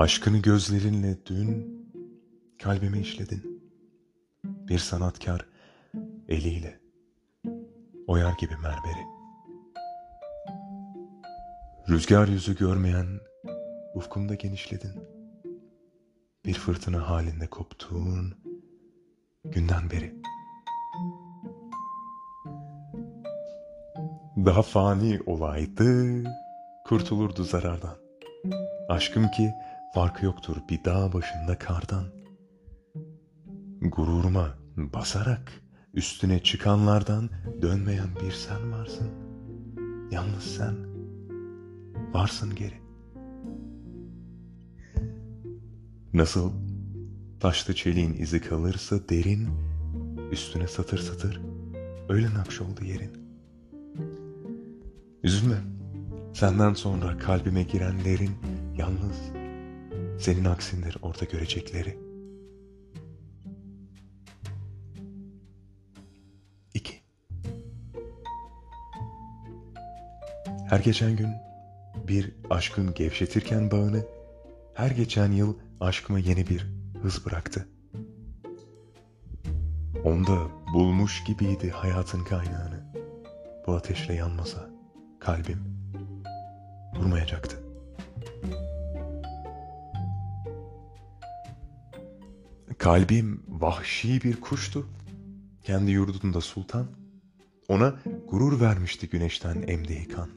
Aşkını gözlerinle dün kalbime işledin. Bir sanatkar eliyle oyar gibi mermeri. Rüzgar yüzü görmeyen ufkumda genişledin. Bir fırtına halinde koptuğun günden beri. Daha fani olaydı, kurtulurdu zarardan. Aşkım ki farkı yoktur bir dağ başında kardan. Gururuma basarak üstüne çıkanlardan dönmeyen bir sen varsın. Yalnız sen varsın geri. Nasıl taşlı çeliğin izi kalırsa derin, üstüne satır satır öyle nakş oldu yerin. Üzülme, senden sonra kalbime girenlerin yalnız senin aksindir orada görecekleri. İki. Her geçen gün bir aşkın gevşetirken bağını, her geçen yıl aşkıma yeni bir hız bıraktı. Onda bulmuş gibiydi hayatın kaynağını. Bu ateşle yanmasa kalbim vurmayacaktı. Kalbim vahşi bir kuştu. Kendi yurdunda sultan. Ona gurur vermişti güneşten emdiği kan.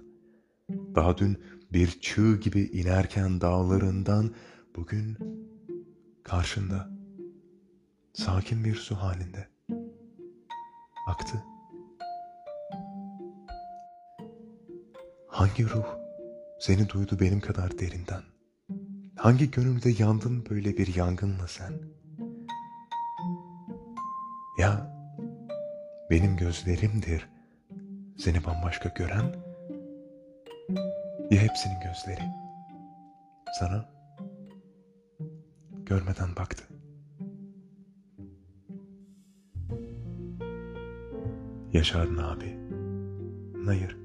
Daha dün bir çığ gibi inerken dağlarından bugün karşında sakin bir su halinde aktı. Hangi ruh seni duydu benim kadar derinden? Hangi gönülde yandın böyle bir yangınla sen? Ya benim gözlerimdir seni bambaşka gören ya hepsinin gözleri sana görmeden baktı. Yaşar abi. Hayır.